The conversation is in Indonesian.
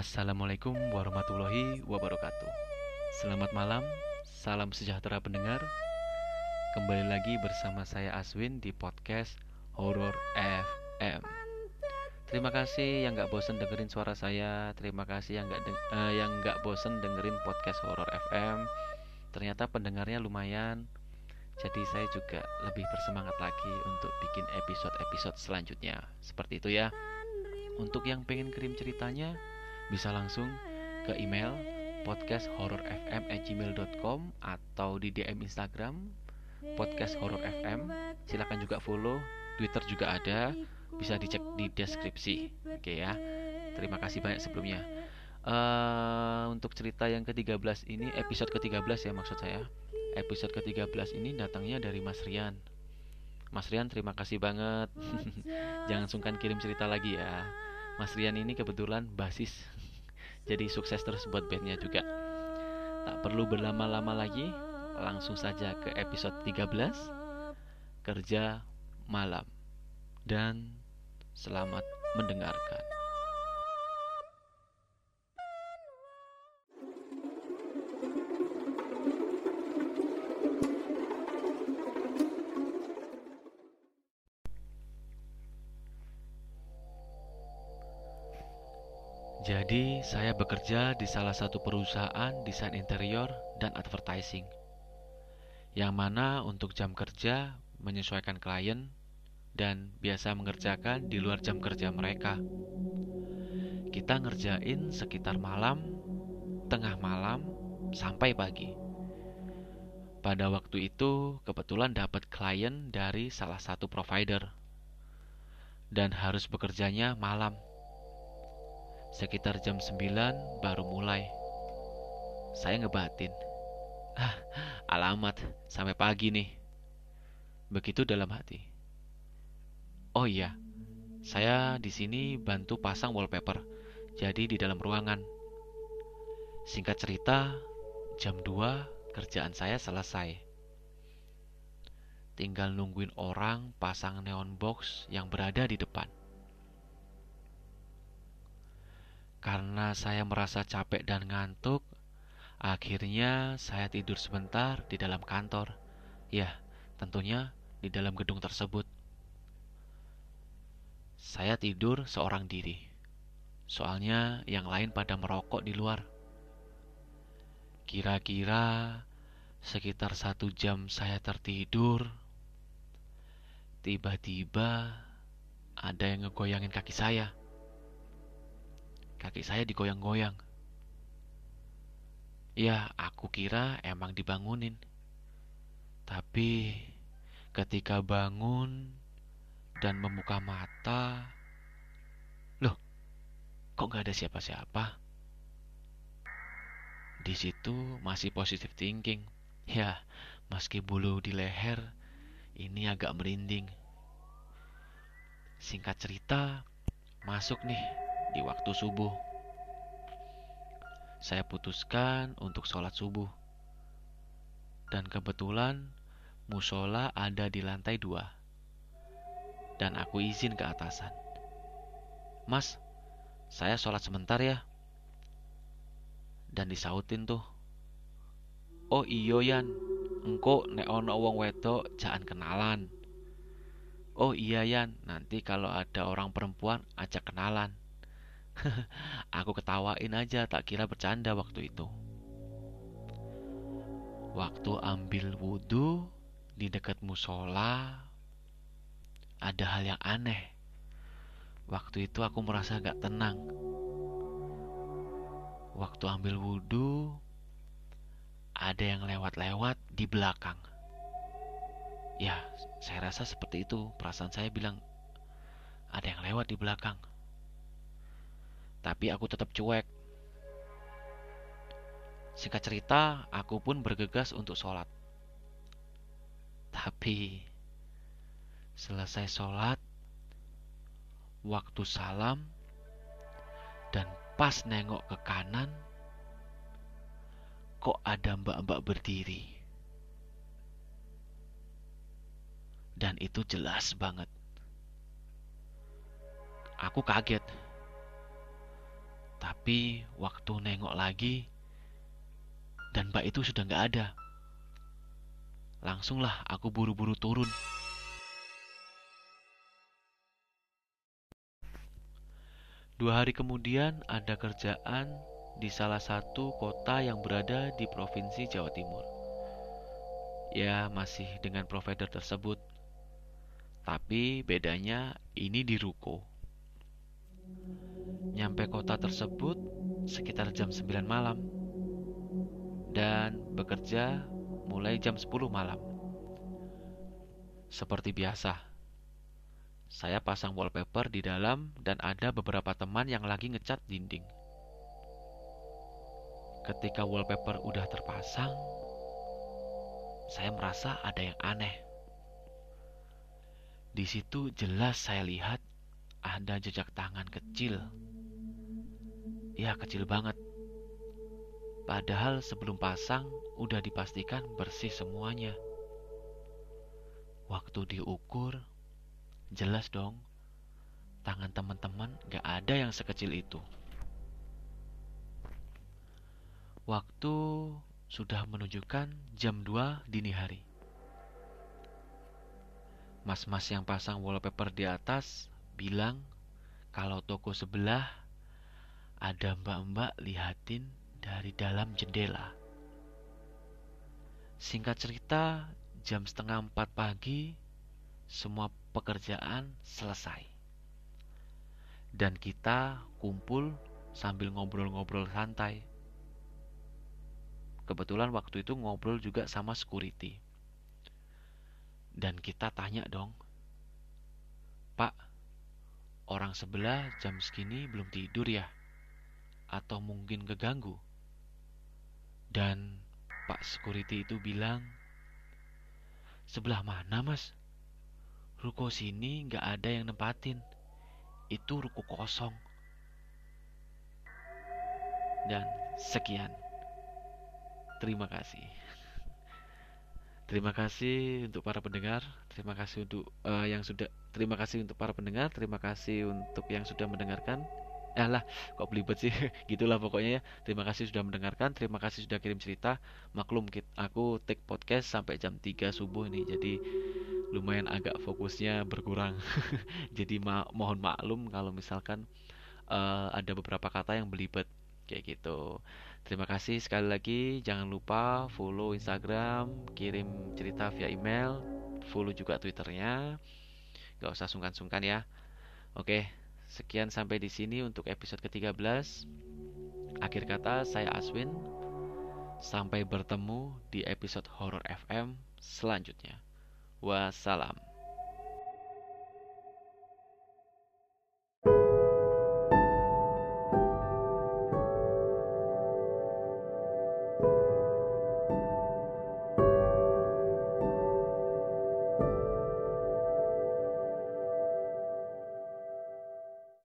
Assalamualaikum warahmatullahi wabarakatuh. Selamat malam, salam sejahtera pendengar. Kembali lagi bersama saya Aswin di podcast Horror FM. Terima kasih yang gak bosen dengerin suara saya. Terima kasih yang gak uh, yang nggak bosen dengerin podcast Horror FM. Ternyata pendengarnya lumayan. Jadi saya juga lebih bersemangat lagi untuk bikin episode-episode selanjutnya. Seperti itu ya. Untuk yang pengen kirim ceritanya, bisa langsung ke email podcasthorrorfm@gmail.com atau di DM Instagram podcast horror FM. Silakan juga follow Twitter juga ada, bisa dicek di deskripsi. Oke ya. Terima kasih banyak sebelumnya. Uh, untuk cerita yang ke-13 ini episode ke-13 ya maksud saya. Episode ke-13 ini datangnya dari Mas Rian. Mas Rian terima kasih banget. Jangan sungkan kirim cerita lagi ya. Mas Rian ini kebetulan basis jadi sukses terus buat bandnya juga. Tak perlu berlama-lama lagi langsung saja ke episode 13 kerja malam. Dan selamat mendengarkan Jadi, saya bekerja di salah satu perusahaan desain interior dan advertising. Yang mana untuk jam kerja menyesuaikan klien dan biasa mengerjakan di luar jam kerja mereka. Kita ngerjain sekitar malam, tengah malam, sampai pagi. Pada waktu itu, kebetulan dapat klien dari salah satu provider dan harus bekerjanya malam Sekitar jam 9 baru mulai. Saya ngebatin. Ah, alamat, sampai pagi nih. Begitu dalam hati. Oh iya, saya di sini bantu pasang wallpaper. Jadi di dalam ruangan. Singkat cerita, jam 2 kerjaan saya selesai. Tinggal nungguin orang pasang neon box yang berada di depan. Karena saya merasa capek dan ngantuk, akhirnya saya tidur sebentar di dalam kantor. Ya, tentunya di dalam gedung tersebut. Saya tidur seorang diri. Soalnya yang lain pada merokok di luar. Kira-kira sekitar satu jam saya tertidur. Tiba-tiba ada yang ngegoyangin kaki saya. Kaki saya digoyang-goyang. Ya, aku kira emang dibangunin. Tapi ketika bangun dan membuka mata, loh, kok gak ada siapa-siapa? Di situ masih positive thinking. Ya, meski bulu di leher ini agak merinding. Singkat cerita, masuk nih di waktu subuh. Saya putuskan untuk sholat subuh. Dan kebetulan musola ada di lantai dua. Dan aku izin ke atasan. Mas, saya sholat sebentar ya. Dan disautin tuh. Oh iyo Yan, engko nek ono wong wedok jangan kenalan. Oh iya Yan, nanti kalau ada orang perempuan ajak kenalan. Aku ketawain aja, tak kira bercanda waktu itu. Waktu ambil wudhu di dekat musola, ada hal yang aneh. Waktu itu aku merasa gak tenang. Waktu ambil wudhu, ada yang lewat-lewat di belakang. Ya, saya rasa seperti itu. Perasaan saya bilang, ada yang lewat di belakang. Tapi aku tetap cuek. Singkat cerita, aku pun bergegas untuk sholat. Tapi, selesai sholat, waktu salam, dan pas nengok ke kanan, kok ada mbak-mbak berdiri. Dan itu jelas banget. Aku kaget Tapi waktu nengok lagi, dan mbak itu sudah nggak ada. Langsunglah aku buru-buru turun. Dua hari kemudian ada kerjaan di salah satu kota yang berada di provinsi Jawa Timur. Ya, masih dengan provider tersebut. Tapi bedanya ini di ruko. Nyampe kota tersebut sekitar jam 9 malam. Dan bekerja mulai jam 10 malam. Seperti biasa, saya pasang wallpaper di dalam dan ada beberapa teman yang lagi ngecat dinding. Ketika wallpaper udah terpasang, saya merasa ada yang aneh. Di situ jelas saya lihat ada jejak tangan kecil. Ya, kecil banget. Padahal sebelum pasang udah dipastikan bersih semuanya. Waktu diukur, Jelas dong, tangan teman-teman gak ada yang sekecil itu. Waktu sudah menunjukkan jam 2 dini hari. Mas-mas yang pasang wallpaper di atas bilang kalau toko sebelah ada mbak-mbak lihatin dari dalam jendela. Singkat cerita, jam setengah empat pagi, semua pekerjaan selesai. Dan kita kumpul sambil ngobrol-ngobrol santai. Kebetulan waktu itu ngobrol juga sama security. Dan kita tanya dong, Pak, orang sebelah jam segini belum tidur ya? Atau mungkin keganggu? Dan Pak security itu bilang, Sebelah mana mas? Ruko sini nggak ada yang nempatin. Itu ruko kosong. Dan sekian. Terima kasih. Terima kasih untuk para pendengar. Terima kasih untuk uh, yang sudah. Terima kasih untuk para pendengar. Terima kasih untuk yang sudah mendengarkan. Eh lah, kok belibet sih? Gitulah pokoknya ya. Terima kasih sudah mendengarkan. Terima kasih sudah kirim cerita. Maklum, aku take podcast sampai jam 3 subuh nih. Jadi lumayan agak fokusnya berkurang. Jadi ma mohon maklum kalau misalkan uh, ada beberapa kata yang belibet kayak gitu. Terima kasih sekali lagi. Jangan lupa follow Instagram, kirim cerita via email, follow juga Twitternya. Gak usah sungkan-sungkan ya. Oke, sekian sampai di sini untuk episode ke-13. Akhir kata, saya Aswin. Sampai bertemu di episode Horror FM selanjutnya. Wassalam.